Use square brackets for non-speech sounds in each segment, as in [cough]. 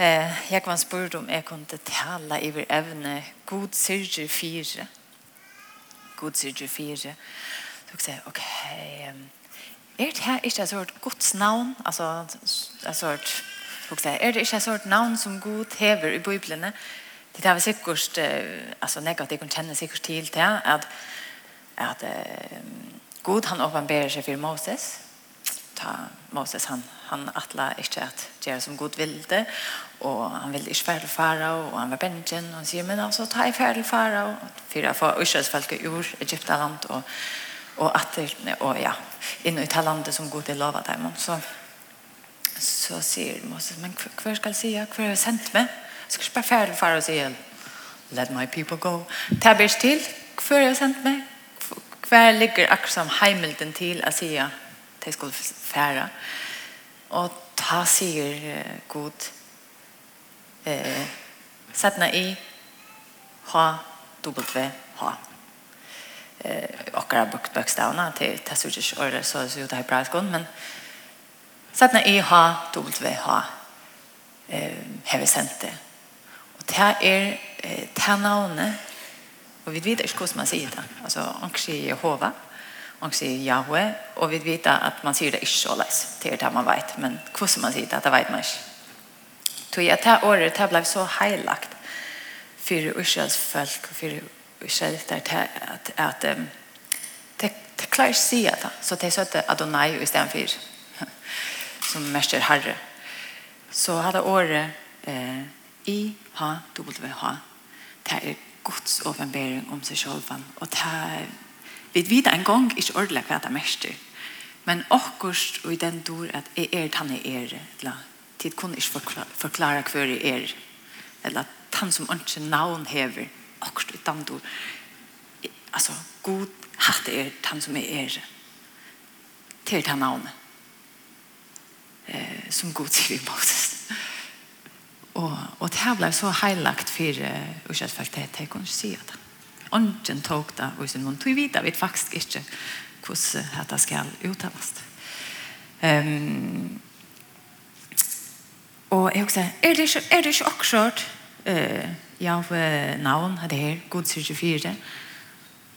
Eh, jeg kan spurt om jeg kunne tale i evne god syrger fire. God syrger fire. Så jeg sier, ok, er det her ikke et sort gods navn? Altså, et sort, så er det ikke et sort navn som god hever i biblene? Det har vi sikkert, altså, nekka at jeg kunne kjenne sikkert til til, at, at uh, god han åpenberer seg for Moses, ta Moses han han atla inte at göra som Gud ville og han ville inte fara farao og han var benjen og han sier men altså ta i fara farao. För att få Israels folk ur Egyptaland og og att og ja inn i talandet som Gud vill lova dem så så sier Moses men kvar skal jag säga kvar har sänt mig ska jag bara färd farao säga let my people go. Tabbish til. Kvar har sendt mig kvar ligger akkurat som heimelden til att säga de skulle fære. Og ta sier uh, god eh, setna i H-W-H. Eh, okkara bøkstavna til Tessurges året så er det hebraisk men setna i H-W-H eh, hever sendt det. Og det er eh, det navnet og vi vet ikke hvordan man sier det. Altså, anker sier Jehova, man sier Yahweh, og vi vet at man sier det ikke så leis, det det man vet, men hvordan man sier det, det vet man ikke. Så jeg tar året, det ble så heilagt for Israels folk, for Israels der, at, at um, det, det klarer ikke si det, så det søtte Adonai i stedet for, [laughs] som mester herre. Så hadde året eh, I-H-W-H, det er Guds åpenbering om seg selv, og det er Vi vet en gang ikke ordentlig hva det mest er. Men akkurat og i den dår at jeg er tann jeg er, eller tid kunne ikke forklare hva jeg er, eller tann som ikke navn hever, akkurat i den dår. Altså, god hatt er han som jeg er, til han navnet, eh, som god sier i Moses. Og, og det her ble så heilagt for, uh, utsett for det, jeg kunne ikke si at ånden tog det og sin munn. Tog videre vet faktisk ikke hvordan dette skal uttales. Um, og jeg også, er det [laughs] ikke, er det ikke akkurat uh, ja, navn av det her, god 24?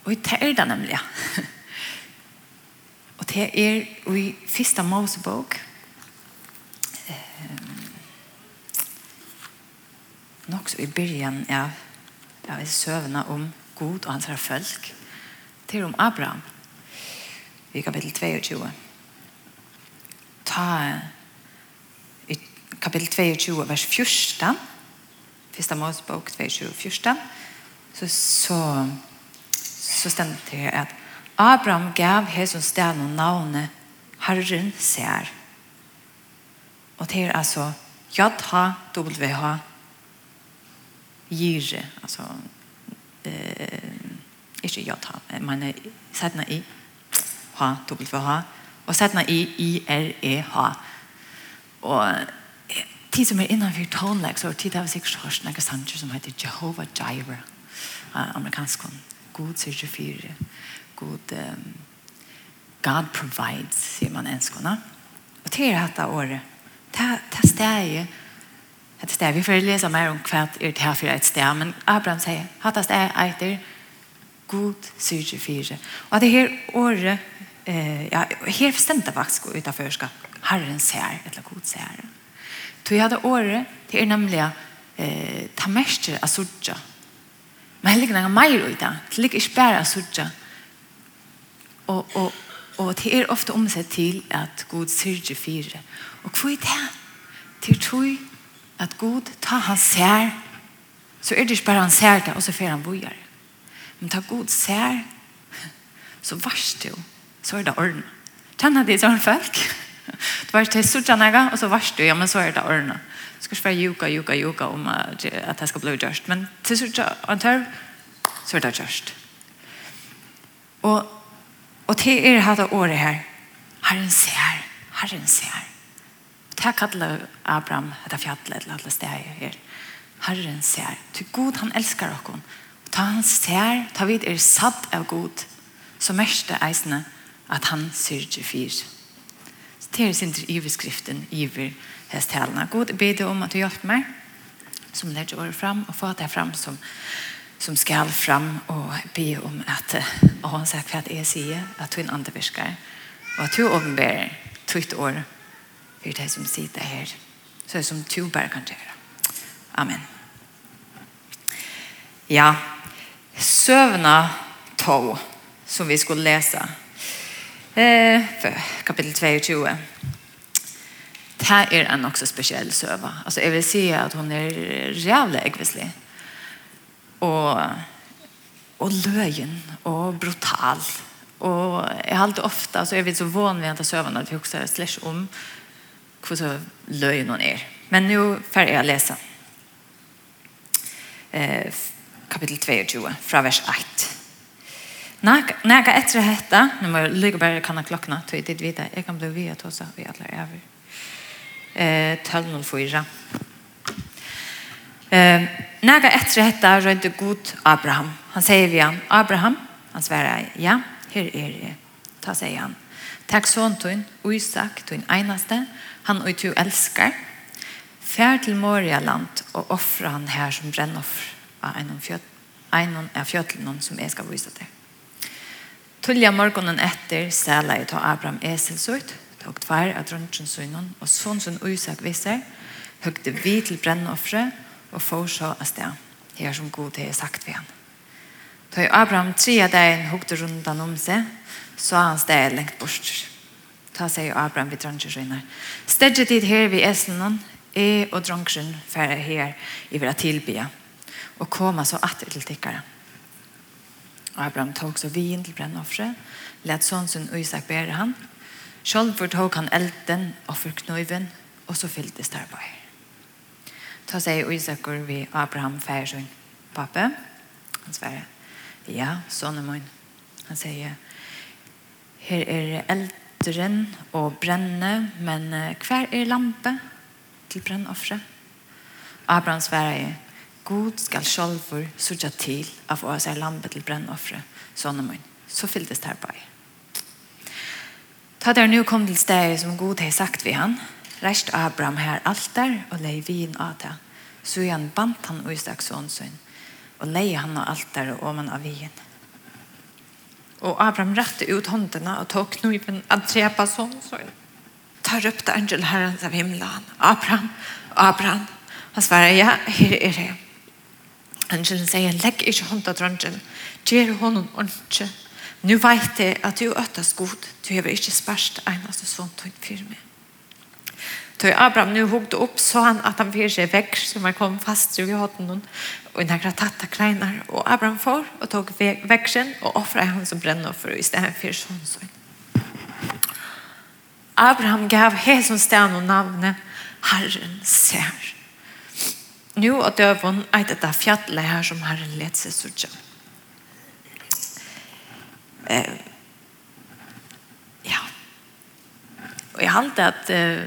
Og det er det nemlig, ja. og det er i første Mosebok, um, nok så i byrjan av ja, av søvna om god og hans herre folk. Til om Abraham. I kapittel 22 ta i kapitel 22 vers 14 Fyrsta Mosebok 22 14 så så så stämmer det här att Abraham gav Jesus sted noen navnet Herren ser. Og det är alltså Jadha, WH, Jire, alltså ikke J-H, men setna i. H-W-H og setna i I-R-E-H og tid som er innanfor tonelek så er tid av sikkert hørt noen sanger som heter Jehovah Jireh. Amerikansk kon God 24 God um, God provides sier man enskona og til dette året det stedet et sted. Vi får lese mer om hva er det her for et sted, men Abraham sier, hattast er etter god syre fire. Og det her året, eh, ja, her bestemte jeg faktisk utenfor skal Herren ser, eller god ser. Så jeg hadde året, det er nemlig eh, ta mest av sudja. Men jeg ikke noe mer ut av. Det ligger ikke bare av sudja. Og, og, og det er ofte omsett til at god syrger fire. Og hva er det? Til tog at Gud, ta han ser så er det ikke bare han ser det og så får han bojar men ta Gud ser så varst du så er det ordna kjenner de sånne folk? Du varst til suttjanega og så varst du ja men så er det ordna du skal ikke være juka juka juka om at det skal bli gjørst men til suttjanega så er det gjørst. Og og til er det året her. Herren ser Herren ser Det kallar Abraham detta fjallet eller alla steg här. Herren ser. Ty god han älskar oss. Ta han ser, ta vid er satt av god. Så mest eisne at han syrger fyr. Så det är sin iverskriften iver hästhälna. God ber om att du hjälper mig som lägger året fram och få det fram som som skal fram og be om att och han säger för att jag säger att du en andre virker og at du åpenberer tvitt år för det som sitter här. Så som du bara kan göra. Amen. Ja, sövna tå som vi skulle läsa. Eh, för kapitel 22. Det här är en också speciell söva. Alltså jag vill säga att hon är jävla äggvislig. Och, och löjen och brutal. Och jag har alltid ofta, så jag vet så van vid att sövan att vi också slash om hur så löj någon är. Men nu får jag läsa. Eh, kapitel 22, från vers 1. När jag efter detta, när man ligger bara kan ha klockna, då är det vidare. Jag kan bli via tosa och alla över. Eh, 12.04. Eh, när jag efter detta rönte god Abraham. Han säger vi han, Abraham, han svarar, ja, her är det. Ta säger han. Tack sånn, tun, Isak, tun einaste, han og du elskar. Fær til Morialand og offre han her som brennoffer av en av fjøtlen som jeg skal vise til. Tullja morgonen etter sæla i ta Abraham eselsut, tok tvær av drøntjensynen, og sånn som Isak viser, høgte vi til brennoffre, og får så av sted, her som god det er sagt ved han. Da Abraham tre dagen høgte rundt han om seg, så han sted lengt bort Ta sier Abraham vid dronjer sønner. Stedet dit her vi Eslenon, er og dronjen færre her i vera tilbya, og koma så atter til tikkare. Abraham tog så vin til brennoffre, let sånn som Isak bære han. Sjolvor tog han elden, offerknøyven, og så fylltes der bare. Ta seg Isak og vi Abraham færre sønn. Pappe, han sverre, ja, sånne min. Han sier, her er eld otteren og brenne, men hver er lampe til brennoffre? Abraham svarer, God skal sjølver sørge til av oss seg lampe til brennoffre, sånne min. Så fylltes det her bare. Ta der nå kom til stedet som God har sagt vi han, rest Abraham her alter og lei vin av det. Så han bant han og Isaks ånsyn, og lei han av alter og man av vinen. Og Abraham rette ut håndene og tok kniven av träpa sån så ta upp det angel herren av himmelen. Abraham, Abraham. Han svarer, ja, her er det. Angelen sier, legg ikke hånd av dröngen. Ger honom ordentlig. Nu vet jeg at du øttes god. Du har inte spärst enaste sånt och för meg. Da Abraham nu hugde upp så han at han för seg vekk, som han kom fast i honom Och tatt av kleinar. Och Abraham får och tog växeln och offret han som brennoffer, i stedet för sånn sånn. Abraham gav Hesum sten og navnet Herren ser. Nu og døven er dette fjälle här som Herren let seg sørge. Eh, ja. Och jeg halte att eh,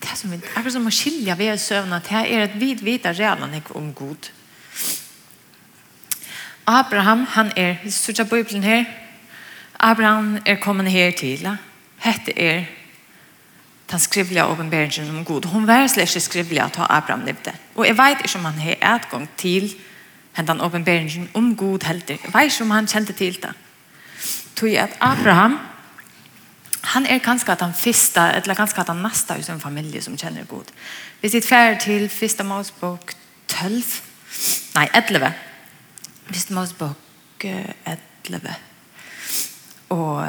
det som er akkurat som å skilje ved søvn, at her er et vid vita realen ikke om god. Abraham, han er, vi sier Bibelen her, Abraham er kommet her til, hette er den skrivliga åpenberingen om god. Hon var slett ikke skrivlig at Abraham levde. Og jeg vet ikke om han har adgang til den åpenberingen om god helter Jeg vet ikke om han kjente til det. Tog at Abraham, han er kanskje at han fyrsta, eller kanskje at han nasta i sin familie som kjenner god. Vi sitter ferdig til fyrsta Mosebok 12, nei, 11. Fyrsta Mosebok 11. Og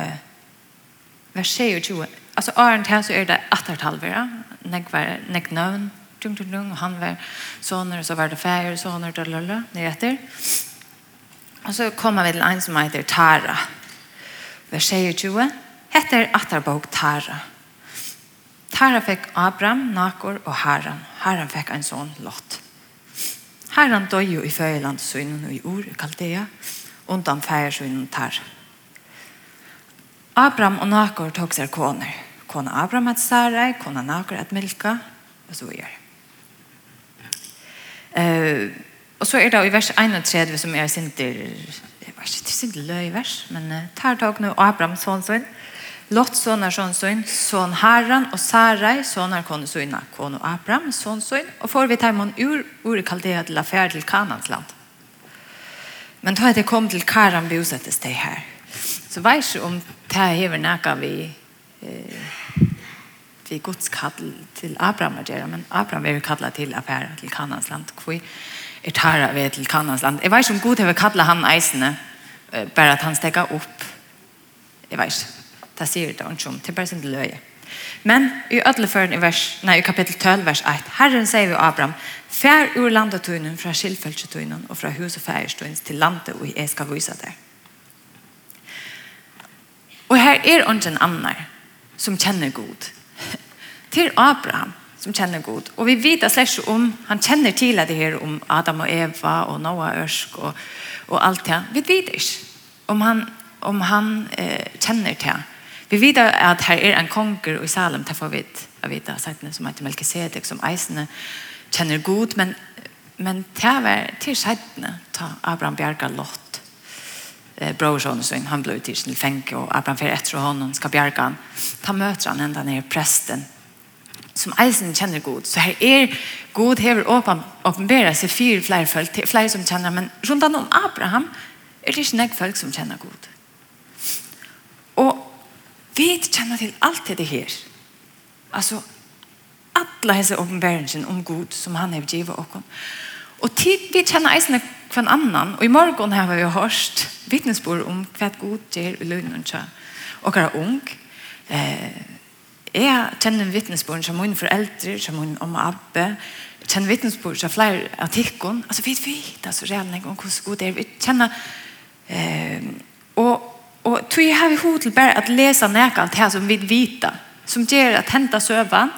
vers 20. Altså, Arent her så er det attertalvera, negver, negnøvn, dung, tung, tung, og han var soner, og så var det færre, sånner, dalala, nere etter. Og så kommer vi til en som heter Tara. Vers 20. Hette er Atarbok Tara. Tara fikk Abram, Nakor og Haran. Haran fikk en sån lott. Haran døg jo i føyelandsynen og i Ur, i Kaldea, undan feiersynen tar. Abram og Nakor tok seg koner. Kona Abram et Sarai, kona Nakor et Milka, og så gjør. Uh, og så er det i vers 31 som er sinter, det var ikke sinter løy vers, men uh, tar tog nå Abram sånn sånn, Lot sonar sonsoin, son Haran och Sarai sonar konusoina, konu Abraham sonsoin och får vi tajmon ur ur Kaldea till affär till Kanans land. Men då det kom till Karan bosattes det här. Så vet du om det här hever näka vi eh, vi Guds kall till Abraham att göra, men Abraham är kallad till affär till Kanans land. Kvi är tara vi till Kanans land. Jag vet om Gud hever kallat han eisene, bara att han stäcker upp. Jag vet inte Det sier det ikke om, det er bare sin løye. Men i ødeleføren i, vers, nei, i kapittel 12, vers 1, Herren sier vi Abraham, Fær ur landetunen fra skilfølsetøynen og fra hus og færstøyns til landet og jeg skal vise deg. Og her er ikke en annen som kjenner god. [laughs] Til Abraham som kjenner god. Og vi vet slett om, han kjenner til det her om Adam og Eva og Noah Ørsk og, og alt det. Vi vet ikke om han, om han eh, kjenner til Vi vet at her er en konger i Salem, derfor vi vite, at sakene som heter Melkisedek, som eisene kjenner god, men, men det var til sakene ta Abraham Bjerga Lott, eh, brorsson, så han ble til sin fenke, og Abraham fer etter honom skal bjerga han. Ta møter han enda ned presten, som eisen kjenner god. Så her er god hever åpenbæra seg fire flere folk, flere som kjenner, men rundt om Abraham er det ikke nek folk som kjenner god vi kjenner til alt det her. Altså, alla hese åpenbæringen om Gud som han har givet oss. Og tid vi kjenner eisene hver annan, og i morgen har vi hørt vittnesbord om hva Gud gjør i løgnen til og hva er ung. Eh, jeg kjenner vittnesbord som mine foreldre, som min om og abbe, jeg kjenner vittnesbord som flere av tikkene. Altså, vi vet, altså, reelt om hvordan Gud er. Vi kjenner, eh, og Og tog jeg har hod til bare at lesa nekant her som vi vita, som gjør at henta søvann,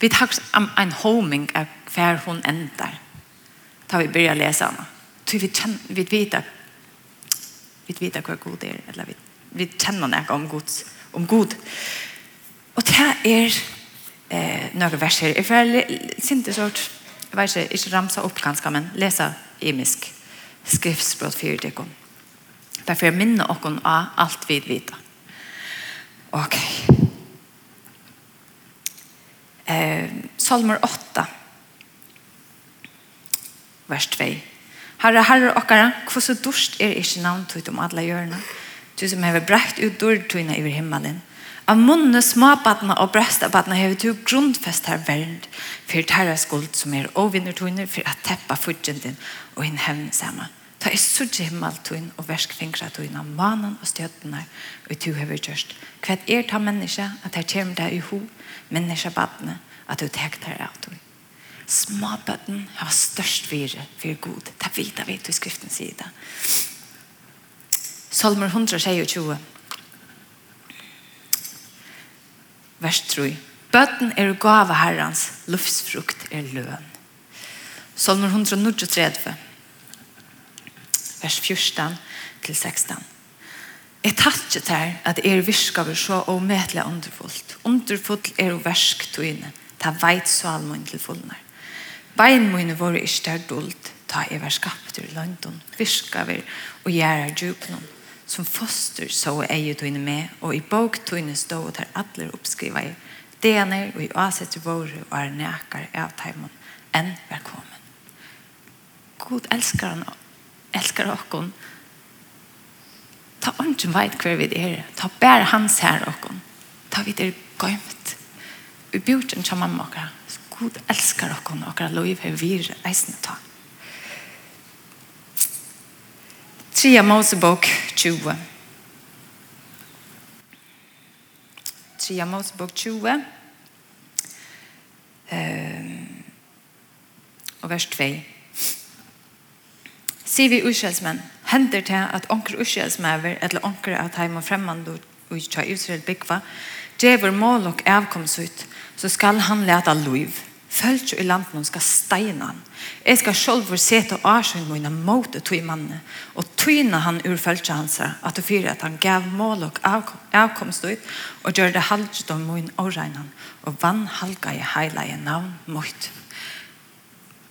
vi tar en homing av hver hun ender. Da vi börjar lesa henne. Tog vi, vi vita, vi vita hva god er, eller vi, vi kjenner nekant om god. Om god. Og det er eh, noen verser. Jeg får sinte sort verser, ikke ramsa opp ganske, men lesa imisk skriftspråk for det. Derfor jeg minner dere av alt vi vet. Ok. Eh, Salmer 8, vers 2. Herre, herre, okkara, hvordan dorst er ikke navn tøyt om alle hjørne? Du som har brekt ut dørtøyne over himmelen. Av munne småbattene og brestabattene hever du grunnfest her verden for terra skuld som er overvinnertøyene for at teppa fudgen din og hinn hevn sammen. Ta er sudje himmeltun og versk fingra tun av manen og støttene og tu hever kjørst. Hva er ta menneske at her kommer deg i ho, menneske badne, at du tek der av tun. Småbøtten har størst vire for god. Ta av vidt i skriften sida. Salmer 126. Vers 3. Bøtten er gava herrans, luftsfrukt er løn. Salmer 139 vers 14 til 16. Jeg tatt ikke til at er virskaver så og medle underfullt. Underfullt er og versk togene. Ta veit salmon til fullene. Bein mine våre ikke der dult. Ta jeg vær skapt ur London. vi og gjerra djupnån. Som foster så er jeg togene med. Og i bok togene stå og tar atler oppskriva i. Det er nær og i avsetter våre og er nekar av teimen enn velkommen. God elskar han elskar okkon. Ta ånden veit hver vi er. Ta bæra hans her okkon. Ta vi er gøymt. Vi bjørten til mamma okkar. God elskar okkon okkar loiv her vir eisne ta. Tria Mosebok 20. Tria Mosebok 20. Um, og vers 2 sier vi uskjelsmenn, hender til at onker uskjelsmæver, eller onker at heim og fremmand og ikke Israel byggva, djever mål og avkomsut, så skal han leta liv. Følg i landet og skal steina han. Jeg skal selv for sete og avsjøn mine mot tog manne, og tyna han ur følge hans, at du fyrer at han gav mål og avkomst ut, og gjør det halvt om min åregnan, og vann halga i heilige navn mot.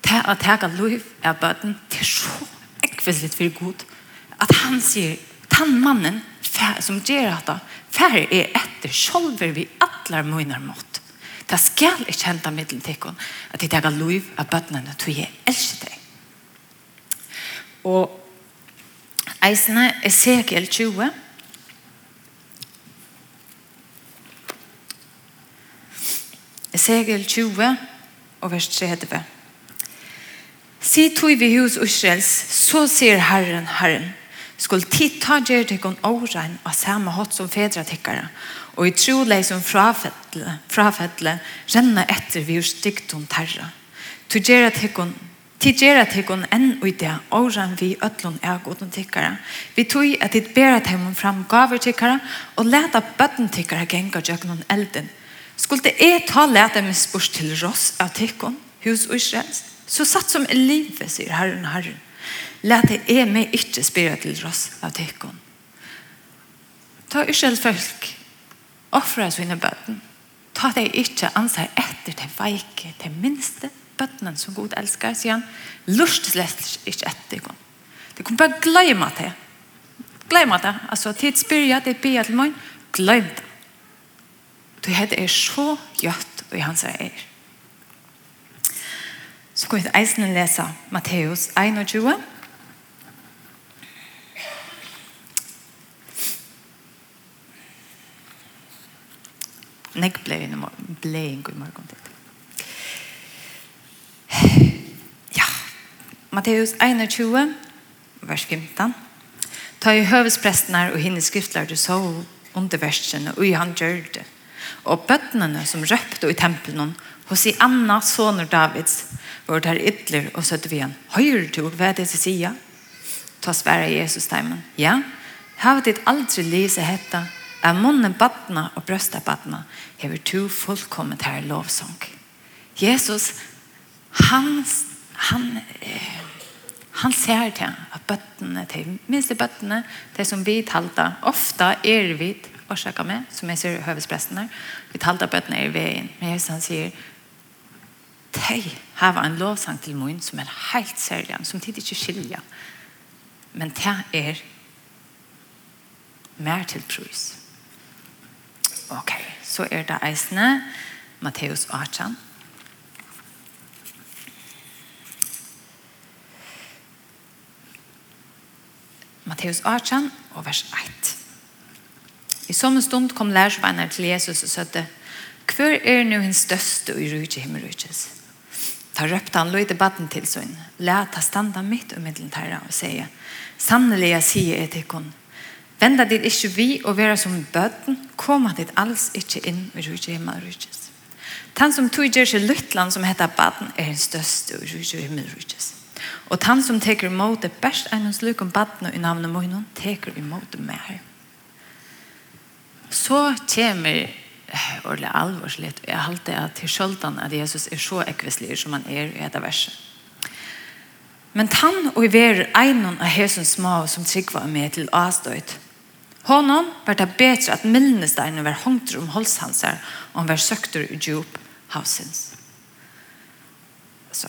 Det å ta liv er bøten til sjål takkvisligt för god. Att han ser den mannen fär, som ger detta färre är efter själver vi alla möjnar mot. Det skall inte hända mittlen till hon att det tar liv av bötterna till jag älskar dig. Och Eisene er segel 20 Segel 20 og vers 30 Si tog vi hus Israels, så sier Herren, Herren, skulle tid ta gjør til kun åren av samme hatt som fedre tikkere, og i trolig som frafettle, frafettle renne etter vi stygtum terra. Tid gjør at hun enn og det åren vi ødlån er godene tikkere. Vi tog at jeg ber at jeg fram gaver tikkere, og leta bøtten tikkere genga noen elden. Skulle det er ta lete med spørs til ross av tikkene, hus og israelsk, Så satt som livet, sier Herren, Herren. Læt det er meg ikke spira til oss av tekken. Ta ikke folk, offra sine bøtten. Ta det ikke anser etter til veike, til minste bøttenen som god elsker, sier han. Lust slett ikke etter tekken. Det kommer bare glemme det. Glemme det. Altså, tid spyrja, det er til morgen. Glemme det. Du heter er så gjøtt og i hans er. Så kan vi eisen lese Matteus 21. Nek ble en god morgen til. Ja, Matteus 21, vers 15. Ta i høvesprestene og hinne skriftlærte så under versene, og i han gjør det. Og bøttene som røpte i tempelen, hos i Anna, soner Davids, var der ytler og søtte vi igjen. Høyre du, hva er det som sier? Ta svære Jesus teimen. Ja, har ditt aldri lise hetta, er munnen badna og brøsta badna, hever to fullkomment her lovsang. Jesus, han, han, eh, han ser til at bøttene, til minste bøttene, det som vi talte, ofte er vi årsaker med, som jeg ser høvespresten her, vi talte bøttene i veien, men Jesus han sier, «Tei, hava en lovsang til mun som er helt særlig, som tid ikke skilja. Men det er mer til trus. Ok, så er det eisene Matteus 18. Matteus 18 og vers 1. I samme stund kom lærersveiner til Jesus og søtte, Hvor er nu hins største og i rydde himmelryddes? Da røpte han løyde baden til sønn. La ta standa mitt og middelen tæra og sier, sannelig jeg sier jeg til ikon. Venda dit ikke vi og være som bøten, koma dit alls ikke inn i rujtje himmel rujtjes. Tan som tog gjør seg Luttland som heter baden er den største og rujtje himmel rujtjes. Og tan som teker imot det best enn hans luk om baden og i navnet mojnon, teker imot det mer. Så kommer ordentlig alvorsligt. Jeg har alltid at til skjøltan at Jesus er så ekvislig som han er i dette verset. Men han og i ver einon av Jesus små som tryggva med til avstøyt. Honom var det bedre at mildnesteinen var hongt om holdshanser og han var søkter i djup havsins. Så,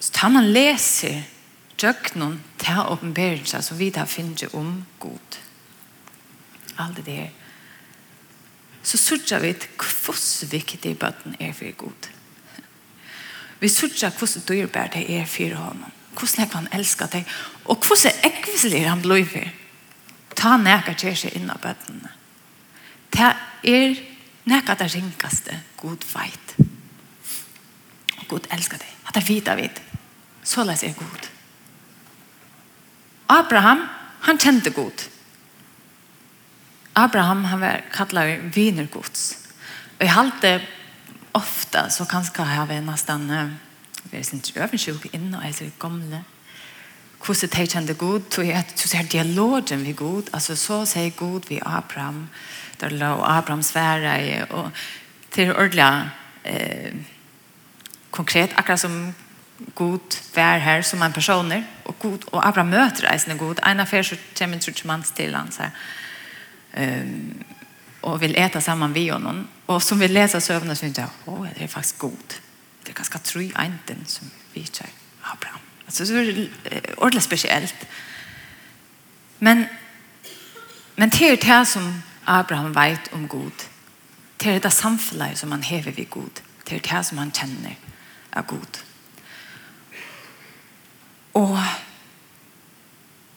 så han leser døgnen til åpenberingen som vi da finner om god. Alt det der så sørger vi hvordan viktig bøtten er for god. Vi sørger hvordan dyrbær det er for honom. Hvordan han elsker deg. Og hvordan ekviselig han blir for. Ta nækker til seg innan bøttene. Det er nækker det ringkaste god veit. Og god elsker deg. At det av vid. Så les er god. Abraham, han kjente god. Abraham han var kallar viner Guds. Och jag halte ofta så kanske har vi nästan vi är sin övensjuk inne och är så gamla. Hur så tar han god till att så här dialogen vi god alltså så säger god vi Abraham där lå Abrahams svära och till ordla eh konkret akkurat som god vär här som en personer och god och Abraham möter är god en affär så kommer inte man till han så här um, och vill äta samman vid honom. Och som vi läsa søvnene, så inte åh, det är faktiskt god. Det er ganske try inte som vi ikke har bra. Alltså så är det ordentligt speciellt. Men men det er det som Abraham vet om god. Det det samfunnet som han hever vid god. Det är det som han kjenner av god. Och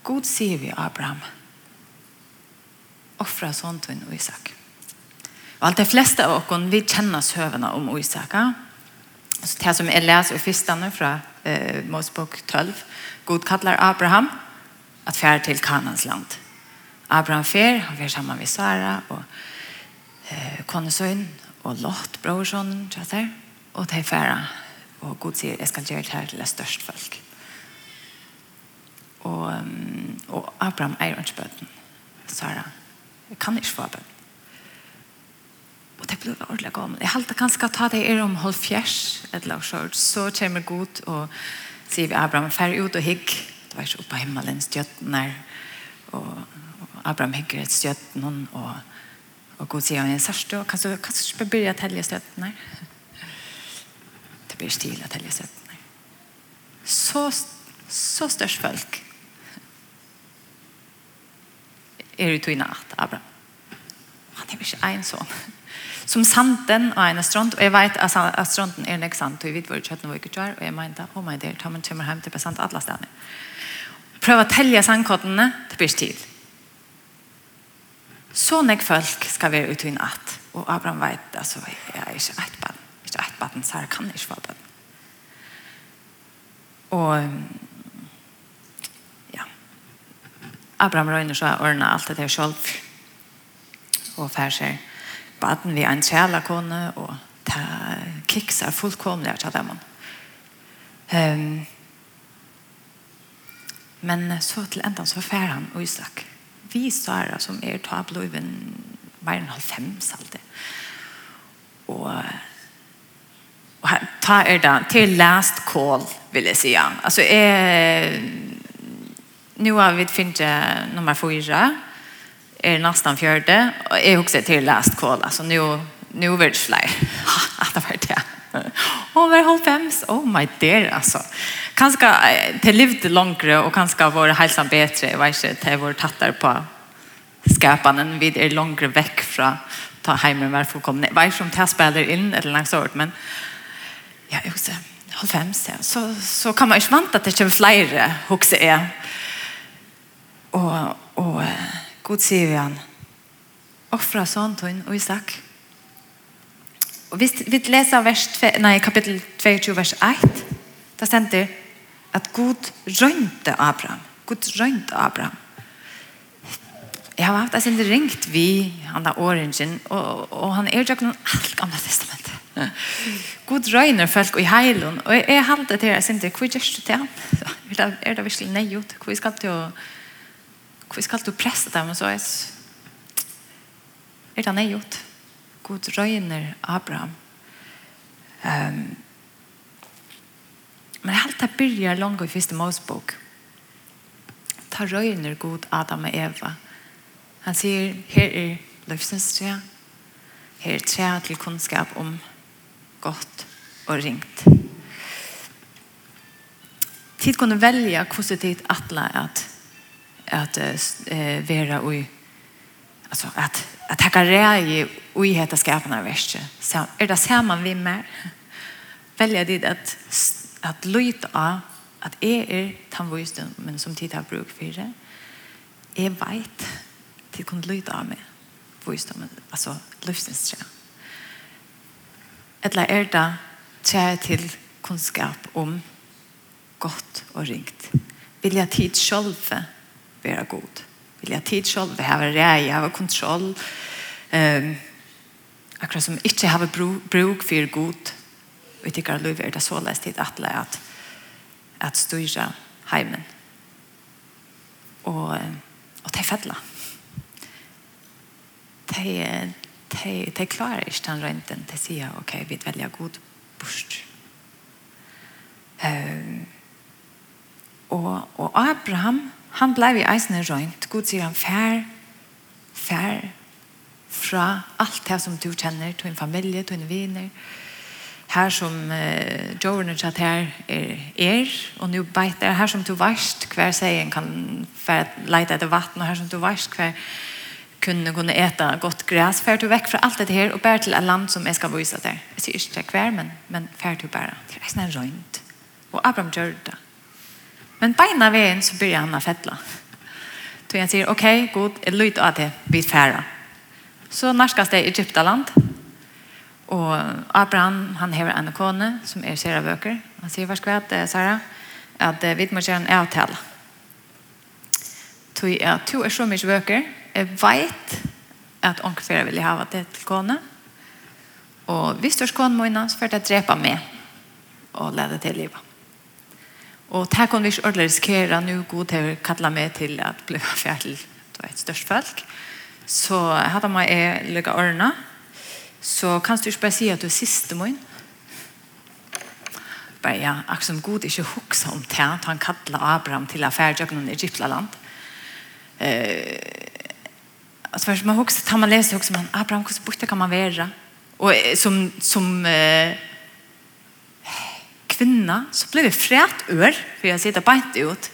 god sier vi Abraham. Abraham offra sånt till Isak. Og allt de flesta av oss vi kjenner søvende om Isak. Så det som jeg läs i fyrstene från eh, Mosebok 12. God kallar Abraham att färd till Kanans land. Abraham fär, han fär sammen med Sara och eh, Konesøyn og Lot, brorsønnen, tjater, og de færre. Og Gud sier, jeg skal gjøre det her til det største folk. Og, og Abraham eier ikke bøten, Sara. Jeg kan ikke få bønn. Og det blir ordentlig gammel. Jeg halte kanskje ta det er om hold fjers, et lag så, så kommer god og sier vi Abraham, fær ut og hygg. Det var ikke oppe av himmelen, stjøtten der. Og, og Abraham hygger et stjøtten hon, og, og god sier han, er sørst, og kanskje, kanskje ikke begynne å telle stjøtten der. Det blir stil å telle stjøtten der. Så, så størst folk er det tog natt, Abraham. Han er ikke en sånn. Som santen og en astront, og jeg vet at astronten er en eksant, og jeg vet hvor kjøttene var ikke kjør, og jeg mente, oh my dear, ta man kommer hjem til besant alle stedene. Prøv å telle sandkottene det blir tid. Så nek folk skal være ute i natt, og Abraham vet, altså, jeg er ikke et barn, ikke et barn, så kan ikke få barn. Og Abraham Røyner så ordna alt det der selv. Og fær seg baden vi en kjærlekone og ta kikser fullkomlig av dem. Um, men så til enda så fær han og Isak. Vi Sara som er ta bloven mer enn halvfems alltid. Og og ta er da til last call vil jeg si. Altså, jeg nu har vi fint nummer fyra. Er nästan fjörde. Och jag har också till last call. Så nu, nu är det fler. [laughs] Att det var det. [laughs] Och var halv fem. Oh my dear alltså. Kanske det levde längre och kanske vår hälsa bättre. Jag vet inte. Det var tattar på skapanen vid är längre väck från ta hemmen varför kom ni. Vad om det spelar in eller något sånt men ja, jag också halv fem sen så så kan man ju vänta att det kommer fler huxer är Og, og god sier vi han. Offra sånn tøyn og Isak. Og hvis vi leser vers, nei, kapittel 22, vers 1. Da stender at god rønte Abraham. God rønte Abraham. Jeg har haft en ringt vi, han er orangen, og, og han er jo ikke noen alt gamle testament. God røyner folk i heilen, og jeg halte til jeg synes, hvor gjør du til han? [laughs] Er det virkelig nei ut? Hvor skal du til å hva skal du presse dem og så er det han er gjort. God røyner Abraham. Um, men helt det byrjar langt i første Mosebok. Ta røyner god Adam og Eva. Han sier, her er løfsens tre. Her er tre til kunnskap om godt og ringt. Tid kunne velge hvordan tid atla at att eh vera oj alltså att att rei rej oi heta skapna värst. Så är det ser man vi mer. Välja det att att lyta att är er tandvisten men som tid har bruk för det. Är veit till kun lyta av mig. Visdom alltså livsens Eller er det tjär til kunnskap om gott og ringt. Vilja tid själva være god. Vil jeg tid selv, vil jeg ha rei, jeg ha kontroll. Um, akkurat som ikke har bruk for god. Vi tykker at det er det så lest tid at det at, at styrer heimen. Og, og det er fedla. Det de, de klarer ikke den rønten. De sier, ok, vi velger god bort. Um, og, og Abraham, Han blei i eisene røynt. God sier han, fær, fær, fra alt det som du kjenner, til en familie, til en viner, her som eh, Jordan og her er, er og nu beiter, her som du varst hver seien kan leite etter vatten, og her som du varst hver kunne kunne äta gott gräs för du väck från allt det här och bär till ett land som jag ska visa där. Jag säger inte kvar men men för du bara. Det är snäll rönt. Och Abraham gjorde det. Men beina veien så börjar han å fettla. Så han sier, ok, god, jeg lyder av det, vi færa. Så norskast det i Egyptaland. Og Abraham, han hever en kone som er sere bøker. Han sier, hva skal vi Sara? At vi må gjøre en avtale. Så jeg to er så mye bøker. Jeg vet at onkefere vil ha det til kone. Og hvis du er kone må så får jeg drepa meg og lede til livet. Og det her kan vi ikke ordentlig risikere nå god til å kalle meg til at bli fjell til et størst folk. Så jeg hadde meg jeg legge årene. Så kan du ikke bare si at du er siste min. Bare ja, akkurat som god ikke hukse om det, at han kallet Abraham til affærjøkken i Egyptland. Eh, altså først man hukse, tar man leser hukse man, Abraham, hvordan borte kan man være? Og som, som eh, kvinna, så blev det fræt ør, for jeg sitter beint ut.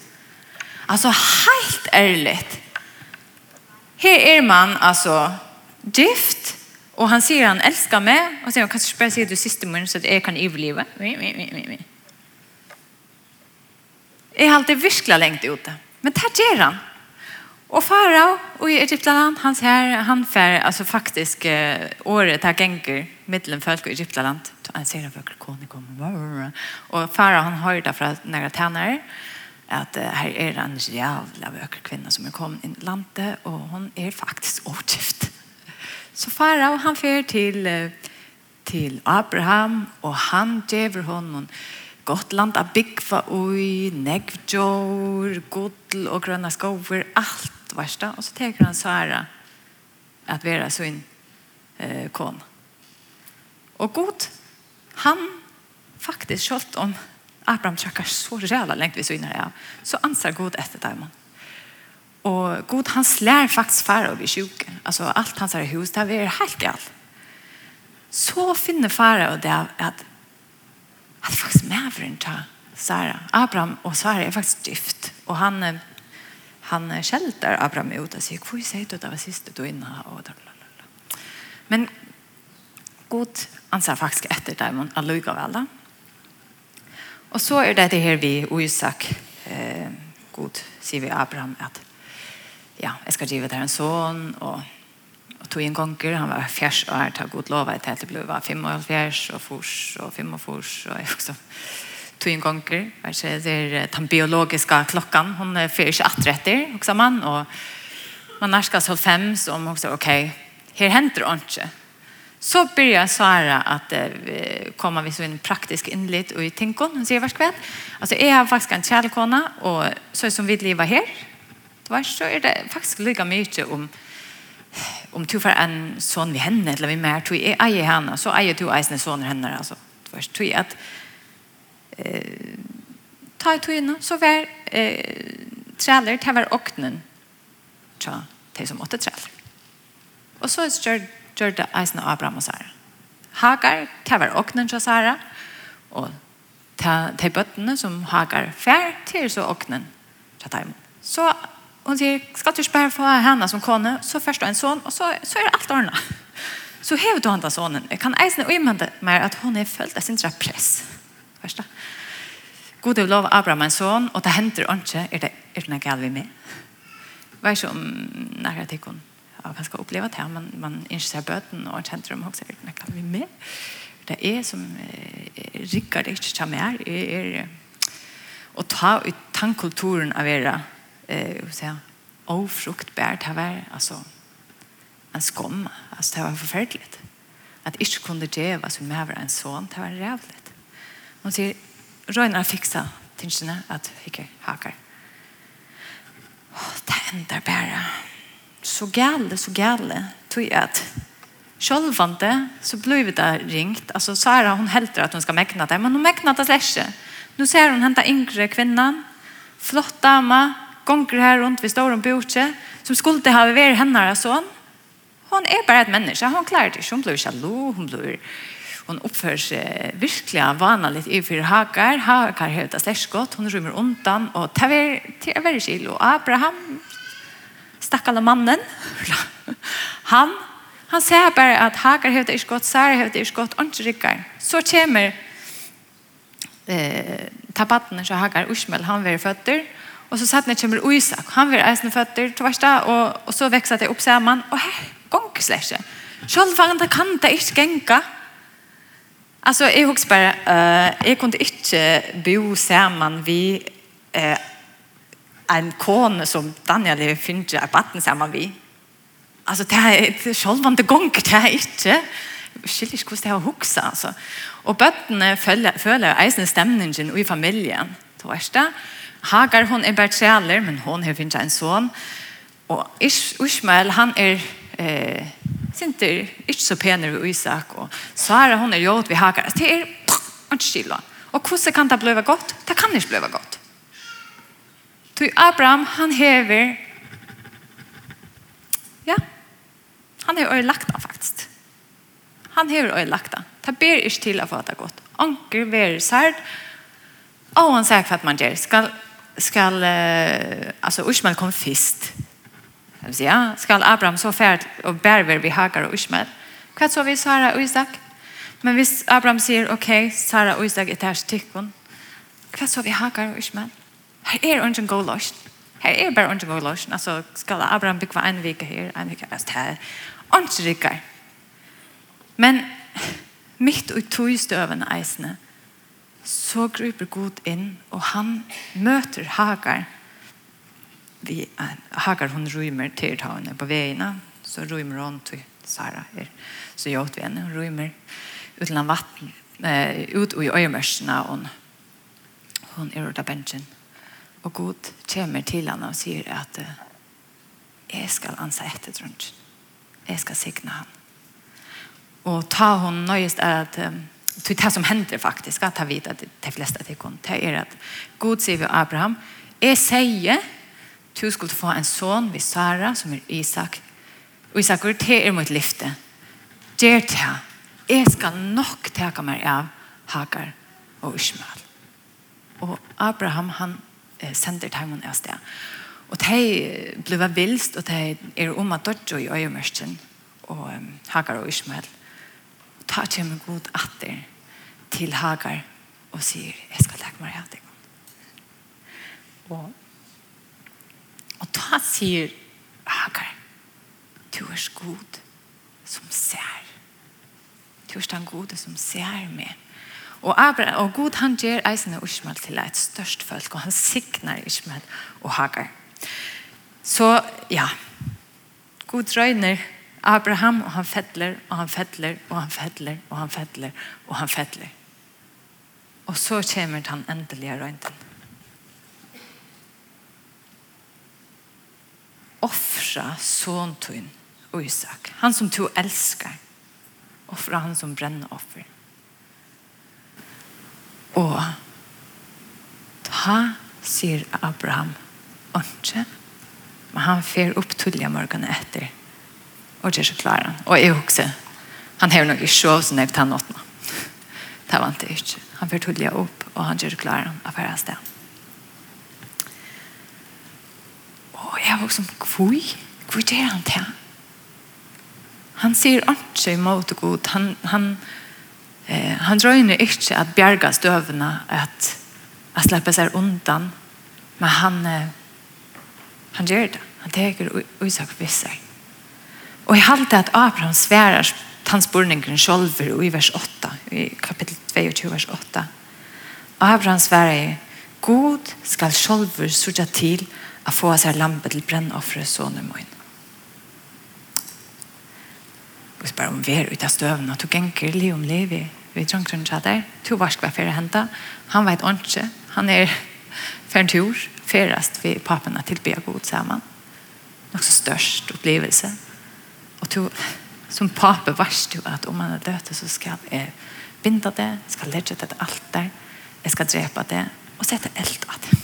Altså, helt ærligt. Her er man, altså, gift, og han sier han elsker meg, og sier han, kan du bare si du siste morgen, så jeg kan overleve? Vi. Jeg har alltid virkelig lengt ute. Men det gjør han. Og farao, og i Egyptland, han, her, han fer, altså faktisk, året, här ganger, mittelen folk i Egyptaland. Han ser at folk kone kommer. Og fara han hørte fra nære tænere at uh, her er en jævla vøker kvinne som er kommet inn i landet, og hun er faktisk åtgift. Så fara han fer til, til Abraham, og han djever honom gott land av byggva ui, negvjor, godl og grønna skover, alt varsta. Og så teker han Sara at vera sin eh, kona. Og god, han faktisk, selv om Abraham trakkar så rævla lengt vi synar ja. så ansar god etter dem. Og god, han slær faktisk fara over sjuken. Altså, alt hans er hus, det er helt i alt. Så finner fara og det at, at faktisk mævren tar Sara. Abraham og Sara er faktisk gift. Og han, han skjelter Abraham ut og sier, hvor sier du det var siste du inne? Og da, Men god anser faktisk etter dem og lukkevel da. Og så er det det her vi og Isak eh, god sier vi Abraham at ja, jeg skal drive der en sånn og, og tog en gonger, han var fjers og her tar god lov til at det ble var fem og fjers og fors og fem og fors og jeg også tog en gonger, kanskje det er den biologiske klokken, hun er fyrer ikke attretter, også man, og man er skal nærskast halvfems, og man også, ok, her henter det ikke, Så börjar svara att komma vid så en praktisk inlit och i tinkon. Hon säger varskväll. Alltså jag har faktiskt en kärlekona och så som vi lever här. Det var så är det faktiskt lika mycket om om du får en sån vi henne eller vi mer tror jag är henne så är du är en henne alltså. Det var tror att eh ta ut henne så var eh träller det var åknen. Tja, det som åter träll. Och så är det gjør det eisen av Abraham og Sara. Hagar, det var åknen til Sara, og de bøttene som Hagar fær til så åknen til dem. Så hun sier, skal du ikke bare henne som kone, så først en son, og så, så er det alt ordnet. [laughs] Så hever du henne sonen. Jeg kan eisen uimende mer at hun er følt av sin press. Først da. God er lov Abraham en son, og det hender ikke, er det, er det noe galt vi med? Vær ikke om nærhet til henne ja, man ska uppleva det här. Man, man inser böten och dem också. Det kan vi med. Det är som eh, Rickard inte tar mer, är, är och ta ut tankkulturen av era eh, säga, ofruktbär. Det var alltså en skomma. Alltså det var förfärligt. Att inte kunde djeva som med en son. Det var rävligt. Hon säger, Röjnar fixa tingsene att ikke hakar. Oh, det ender bare så gale, så gale, tog jag at Sjølvande så blev det ringt. Alltså Sara hon helter att hon ska mäkna det, men hon mäknar det inte. Nu ser hon henta yngre kvinnan, flott dama, gonger här runt står stora bordet som skulle ha varit hennes son. Hon är bara ett människa, hon klarar det. Hon blir sjalu, hon blir hon uppför sig verkligen vanligt i för hakar. Hakar heter släskott, hon rymmer undan och tar till över kilo. Abraham stakkala mannen. [laughs] Han, han ser bare at Hagar hevde iskott, Sara hevde iskott, og ikke rikker. Så kommer eh, tabatten så Hagar Ushmel, han vil føtter, og så satt han kommer Isak, han var äsna fötter, tvärsta, og, og så vekser det opp sammen, upp samman. Och här, gångsläsje. det kan det ikke genka. Altså, jeg husker bare, uh, jeg kunne ikke bo sammen vi eh, en kone som Daniel finner er baden sammen vi. Altså, det er et sjølvende gong, det er ikke. Jeg skiljer ikke hvordan det er å huske, altså. Og bøttene føler, føler eisen stemningen i familien. Det var ikke Hagar, hun er bare trealer, men hun har finnet en son. Og Ishmael, han er... Eh, Sinter, ikke så pener ved Isak, og Sara, hun er jord ved Hagar. Det er ikke skiljer. Og hvordan kan det bli godt? Det kan ikke bli godt. Ty Abraham, han hever ja, han hever øyelagt han faktisk. Han hever øyelagt han. Det ber ikke til å få det godt. Anker verer sært, og han sier hva man gjør. Skal, skal uh, altså, Ushmael kom først. Det ja, skal Abraham så fært og bærer vi Hagar og Ushmael. Hva så vi Sara og Isak? Men hvis Abraham sier, ok, Sara og Isak er tærs tykken, hva så vi Hagar og Ushmael? Her er ungen god løsning. Her er bare ungen god løsning. Altså, skal Abraham bygge en vike her, en vike best her. Ungen rikker. Men mitt og tog støvende eisene, så gruper Gud inn, og han møter Hagar. Vi, Hagar, hun rymer til henne på veiene, så rymer hun til Sara her. Så gjør vi henne, hun rymer utenland vatten, eh, ut i øyemørsene, og hun, er ute av. Og Gud kommer til han og sier at jeg skal ansa etter drønt. Jeg skal sikne han. Og ta hon nøyest er at det det som hender faktisk, at han vet at de fleste til det er at Gud sier ved Abraham, jeg sier, du skulle få en son ved Sara, som er Isak, og Isak, det er mot lyfte. Gjør det, jeg skal nok teka meg av Hagar og Ishmael. Og Abraham, han sender timon av sted. Og de ble vilst, og de er om at dødt i øyemørsten, og um, Hagar og Ismael. Og ta kommer god atter til Hagar og sier, jeg skal lage meg av deg. Og, og ta sier Hagar, du er god som ser. Du er den gode som ser meg. Og, Abraham, og Gud han gjør eisene Ishmael til et størst folk, og han signer Ishmael og Hagar. Så ja, Gud røyner Abraham, og han fettler, og han fettler, og han fettler, og han fettler, og han fettler. Og så kommer han endelig røynten. Offra son tun Isak, han som to elskar. Offra han som brennoffer. offer Og ta, sier Abraham, ikke, men han fer opp tullige morgenen etter. Og det er så klar han. Og jeg husker, han har nok ikke sov sånn jeg tar åttna. Det var han ikke. Han fer tullige opp, og han gjør klar han av færre sted. Og jeg var som, hvor? Hvor gjør han til? Han sier ikke imot god. Han, han, han Eh, han drøyner ikke at bjerga støvene, at, at slipper seg undan, men han, eh, han gjør det. Han teker uisak visser. Og jeg halte at Abraham sverar tannsborningen selv i vers 8, i kapittel 22, vers 8. Abraham sverar God skal selv sørge til å få seg lampe til brennoffre sånne møyne. vi spør om vi er ute av støven, og du ganger liv om liv i, i dranggrunn der. To var skal være ferdig hentet. Han vet ikke. Han er [laughs] for en tur, Ferdigst vi papene til å tilbyr god sammen. Nok så størst opplevelse. Og to, [laughs] som pape varst du at om han er død, så skal jeg binde det, skal legge det til alt der, jeg skal drepe det, og sette eld av det.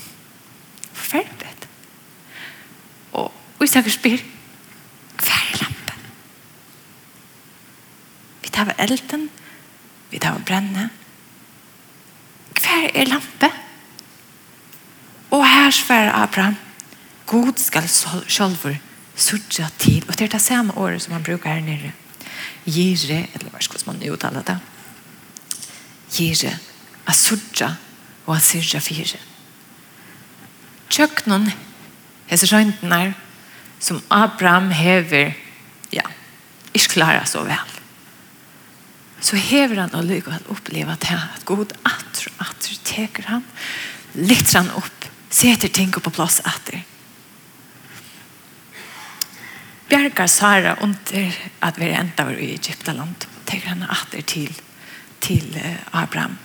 Forferdelig. Og, og jeg sikkert spyr, vit hava elden, vi tar brenne. Hver er lampe? Og her svarer Abraham, God skal sjølver sudja til, og det er det samme året som han brukar her nere. Gire, eller hva skal man uttale det? Gire, a sudja og a sudja fire. Tjøknen, hese her som Abraham hever, ja, ikke klarer så vel så hever han og lykker han uppleva at han att god og atter teker han lyfter han upp sätter ting på plats atter Bjarkar Sara under at vi enda var i Egyptaland teker han attr till till Abraham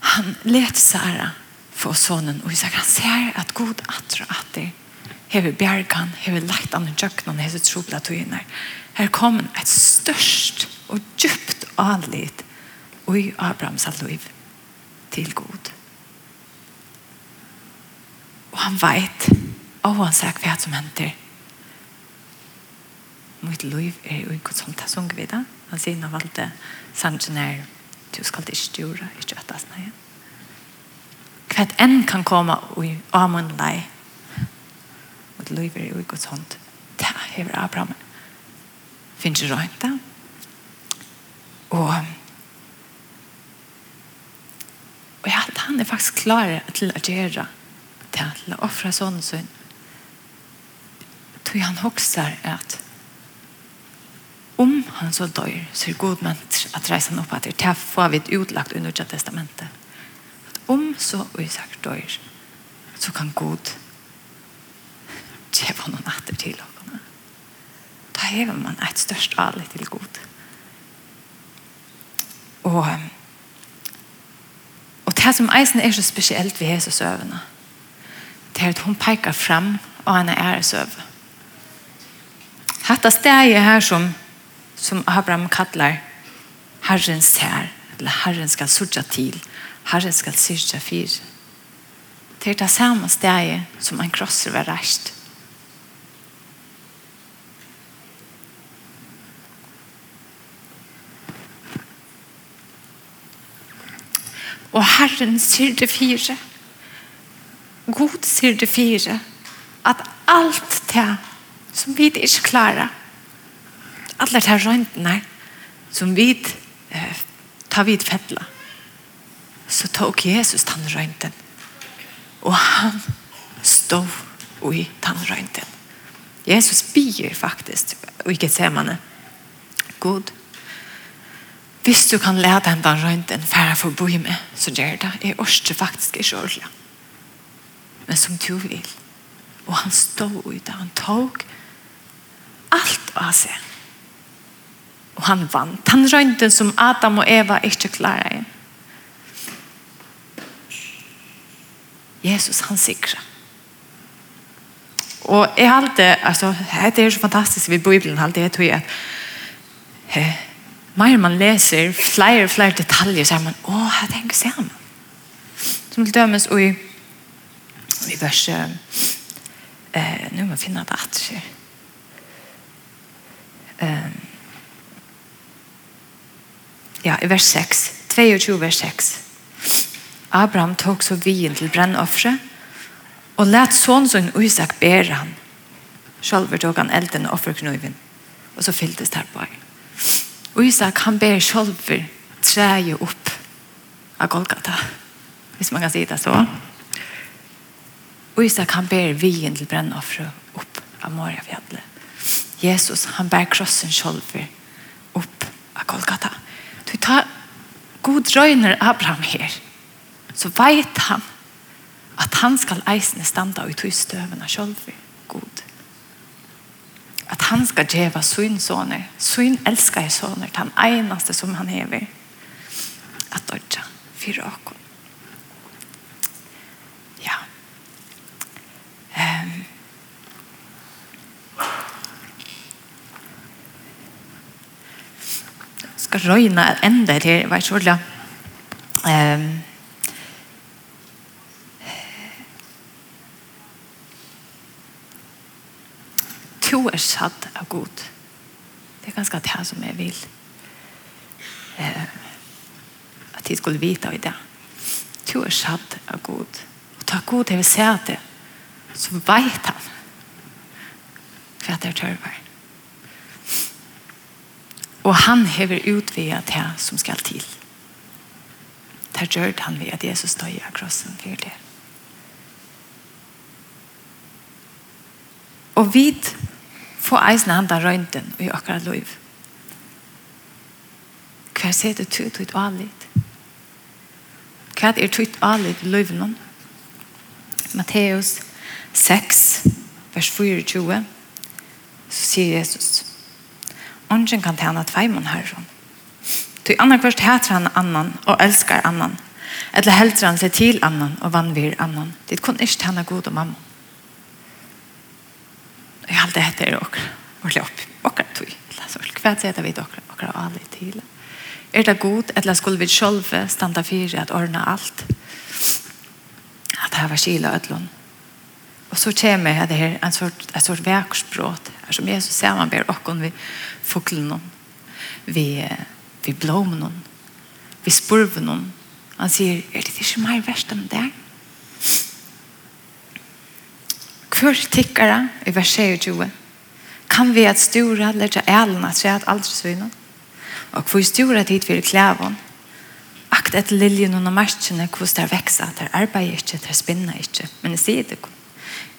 han let Sara få sonen och Isak han ser att god atter og atter hever bjergan, hever lagt an i jøkkenen, hever trobla tøyner. Her kom et størst og djupt anlit og i Abrahams liv til god. Og han veit og han sier hva som henter. Mitt liv er jo ikke sånn det som vi da. Han sier han valgte sannsyn er du skal ikke styre, ikke at det er Hva enn kan komme og i amunlei. Mitt liv er jo ikke sånn. Det er Abraham finnes ikke røynt det. Og og ja, han er faktisk klar til å gjøre til å offre sånn sånn tog han hokser at om han så dør så er god ment at reise han opp at det får vi utlagt under testamentet at om så Isak dør så kan god kjeve noen natter til ham da hever man et størst alle til god. Og, og det som eisen er så spesielt ved Jesus øvende, det er at hun peker frem og han er æresøve. Hatta steget her som, som Abraham kallar Herren ser, eller Herren skal sørge til, Herren skal sørge for. Det er det samme steget som en krosser var reist. og Herren sier det fire. God sier det fire. At alt det som vi ikke klarer, alle de røntene som vi eh, tar vidt fettla, så tok Jesus den rønten. Og han stod i den rønten. Jesus bier faktisk, og ikke ser man det. God, Hvis du kan lede den den rundt en færre for å bo med, så gjør det. Jeg orker faktisk ikke ordentlig. Men som du vil. Og han stod ute. Han tog alt av seg. Og han vant. Han rønten som Adam og Eva ikke klarer igjen. Jesus, han sikrer. Og jeg har alltid, altså, det er så fantastisk ved Bibelen, alltid, jeg tror jeg, at mer man leser flere og flere detaljer så er man, å, jeg tenker sig han. Som til dømes, og i, i vers, eh, nå må jeg finne det att skjer. Eh, ja, i vers 6, 22 vers 6. Abraham tok så vien til brännoffre og let sånn som Isak ber han. selv tok han elden og offerknøyven, og så fylldes där på honom. Og Isak, han ber sjolver treje opp av Golgata, hvis man kan si det så. Og Isak, han ber vien til brennoffret opp av Moriafjallet. Jesus, han ber krossen sjolver upp av Golgata. Du tar god røyner Abraham her, så vet han at han skal eisne standa ut i støvene sjolver god at han skal djeva sin soner. Sin elskar soner, den einaste som han hever. At dodja, fyra akon. Ja. Um. Skal røyna enda til, jeg er ikke Ehm. Um. to er satt av god. Det er ganske det som jeg vil. Eh, at jeg skulle vite i det. To er satt av god. Og ta god til å se det, så vet han hva det er tørver. Og han hever utvidet det som skal til. Det gjør han ved at Jesus stod av krossen for det. Og vidt få eisen handa røynten i okkara liv. Hva ser du til ditt alit? Hva er ditt alit i livet noen? Matteus 6, vers 24, så sier Jesus, Ongen kan tjene tveimån herren. Til annan kvart heter han annan og elskar annan. Eller helter han seg til annan og vannvir annan. Det kun ikke tjene god og mamma. Jeg har alltid hette er åker. Åker opp. Åker tog. Hva er det vi åker? Åker av alle til. Er det god, eller skulle vi selv standa for at ordna alt? At det var kila ødlån. Og så kommer det her en sort, en sort verksbråd, som Jesus ser man ber åkken vi fuklen vi vi blomene, vi spurven Han sier, er det ikke mer verst enn det? Hver tikkere i vers 20 kan vi at stora lägga älen at säga att allt svinna. Och för stora tid vill klæven. Akt ett liljen under marscherna kvist där växa det arbeider ikke, det spinner ikke. Men jeg sier det. Ikke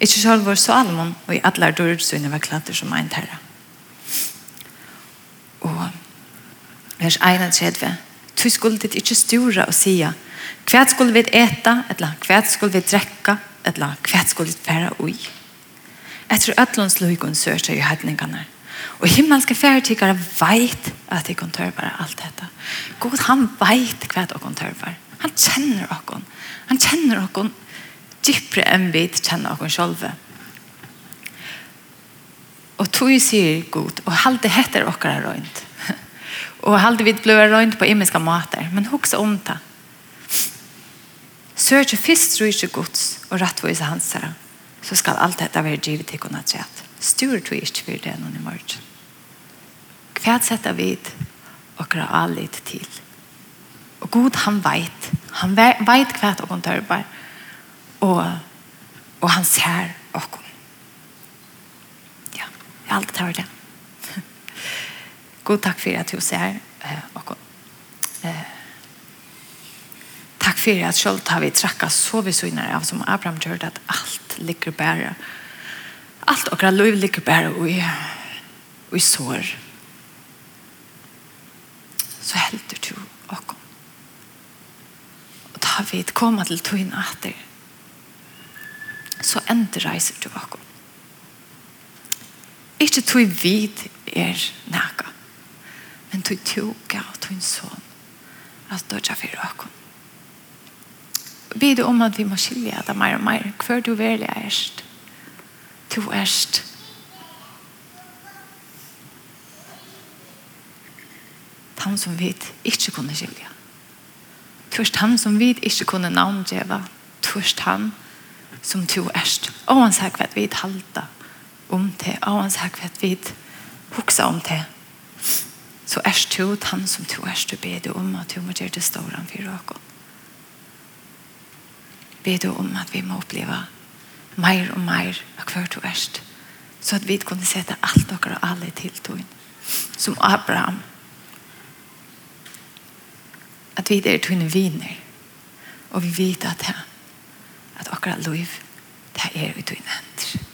Ikke selv vår Salomon og i alle dørdsynet var klatter som en terra. Og vers 31. Du skulle ditt ikke stora og sia, hva skulle vi eta, eller hva skulle vi drekka, eller hva skulle det være ui. Etter ødlåns løyken sørste i hedningene. Og himmelske færdigere vet at de kan tørre alt dette. God, han vet hva de kan tørre. Han kjenner oss. Han kjenner oss dypere enn vi kjenner oss selv. Og tog sier god, og halte heter oss røynt. og halte vi blir røynt på imiske måter, men hukse om det. Søker først rydde gods og rettvise hans her, så skal alt dette være givet til kunne trett. Styrer du ikke for det noen i morgen. Hva setter vi og har allit til? Og god han veit. Han veit hva dere tørper. Og, og han ser dere. Ja, jeg har alltid hørt det. God takk for at du ser dere. Eh, Takk for at selv har vi trackat så vi så av som Abraham gjør at alt ligger bära. Allt och liv ligger bare og i, og i sår. Så helder du och Og da vi ett komma till togna efter. Så ender reiser du och Ikke tog vid er næga, men tog tjoga og tog en sån. at dødja fyrir åkken bid om at vi må skilja deg mer og mer. Hver du verlig erst. Du erst. Han som vi ikke kunne skilja. Du erst han som vi ikke kunne navngjeva. Du erst han som du erst. Og han sier hva vi halta om det. Og han sier hva vi huksa om det. Så erst du han som du erst. Du beder om at du må gjøre det ståren for åkken ber du om at vi må oppleve mer og mer av hver du erst. Så at vi kunne sette alt dere og alle til tog. Som Abraham. At vi er togene viner. Og vi vet at det at akkurat liv det er ute i nenter.